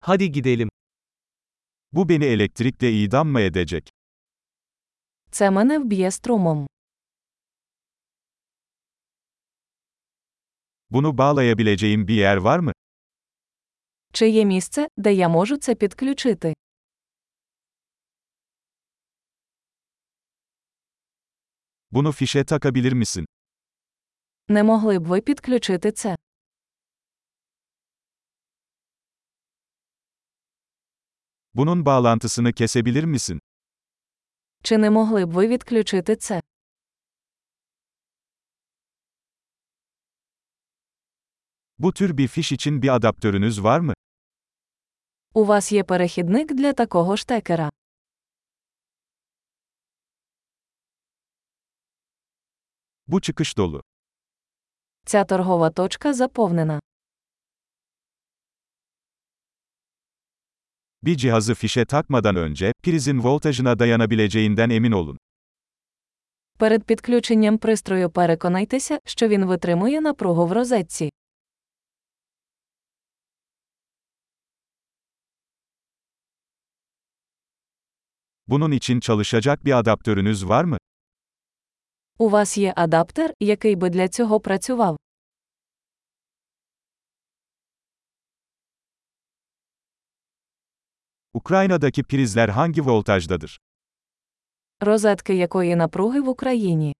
Hadi gidelim. Bu beni elektrikle idam mı edecek? Це мене вб'є струмом. Bunu bağlayabileceğim bir yer var mı? Чи є місце, де я можу це підключити? Bunu fişe takabilir misin? Не могли б ви підключити це? Bunun bağlantısını kesebilir misin? Чи не могли б ви відключити це? Bu tür bir fiş için bir adaptörünüz var mı? У вас є перехідник для такого штекера. Bu çıkış dolu. Ця торгова точка заповнена. Bir cihazı fişe takmadan önce, prizin voltajına dayanabileceğinden emin olun. Перед підключенням пристрою переконайтеся, що він витримує напругу в розетці. Bunun için çalışacak bir adaptörünüz var mı? У вас є адаптер, який би для цього працював. Ukrayna'daki prizler hangi voltajdadır? Розетки якої напруги в Україні.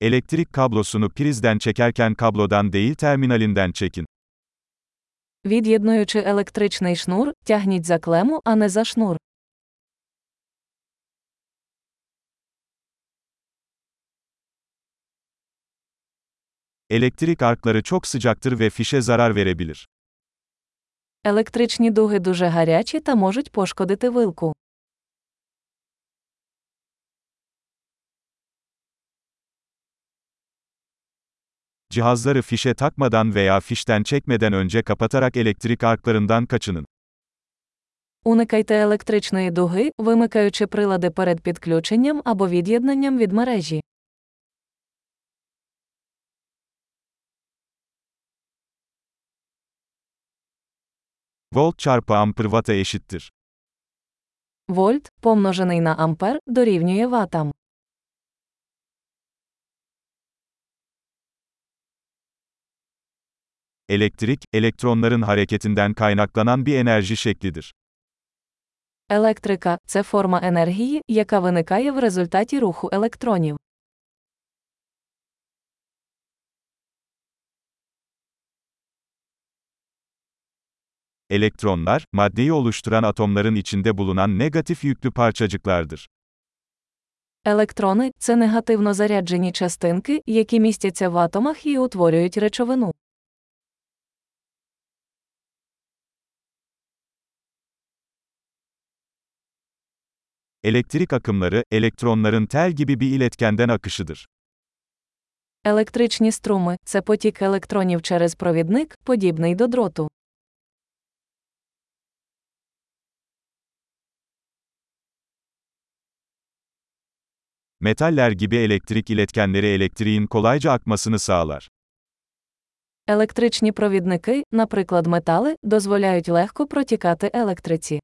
Elektrik kablosunu prizden çekerken kablodan değil terminalinden çekin. Від'єднуючи електричний шнур, тягніть за клему, а не за шнур. Elektrik arkları çok sıcaktır ve fişe zarar verebilir. Електричні дуги дуже гарячі та можуть пошкодити вилку. Cihazları fişe takmadan veya fişten çekmeden önce kapatarak elektrik arklarından kaçının. Уникайте електричної дуги, вимикаючи прилади перед підключенням або від'єднанням від мережі. Volt çarpı amper watt'a eşittir. Вольт, помножений на ампер, дорівнює ватам. Elektrik, elektronların hareketinden kaynaklanan bir enerji şeklidir. Електрика це форма енергії, яка виникає в результаті руху електронів. Elektronlar, maddeyi oluşturan atomların içinde bulunan negatif yüklü parçacıklardır. Електрони це негативно заряджені частинки, які містяться в атомах і утворюють речовину. Elektrik akımları, elektronların tel gibi bir iletkenden akışıdır. Електричні струми це потік електронів через провідник, подібний до дроту. Metaller gibi elektrik iletkenleri elektriğin kolayca akmasını sağlar. Електричні провідники, наприклад, метали, дозволяють легко протікати електриці.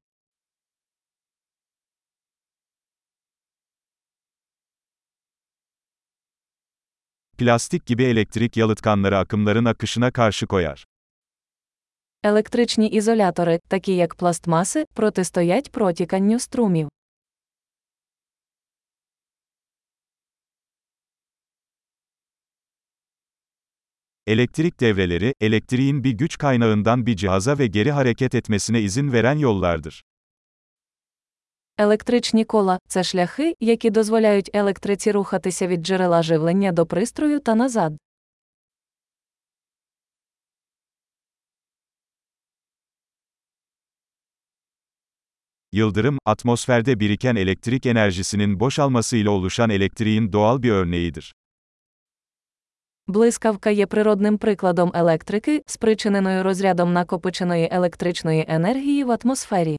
Plastik gibi elektrik yalıtkanları akımların akışına karşı koyar. Електричні ізолятори, такі як пластмаси, протистоять протіканню струмів. Elektrik devreleri, elektriğin bir güç kaynağından bir cihaza ve geri hareket etmesine izin veren yollardır. Електричні кола це шляхи, які дозволяють електриці рухатися від джерела живлення до пристрою та назад. Yıldırım, atmosferde biriken elektrik enerjisinin boşalmasıyla oluşan elektriğin doğal bir örneğidir. Блискавка є природним прикладом електрики, спричиненою розрядом накопиченої електричної енергії в атмосфері.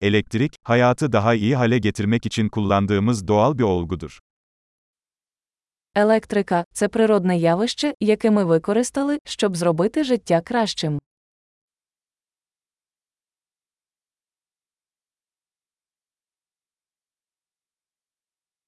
Elektrik, hayatı daha iyi hale getirmek için kullandığımız doğal bir olgudur. Електрика це природне явище, яке ми використали, щоб зробити життя кращим.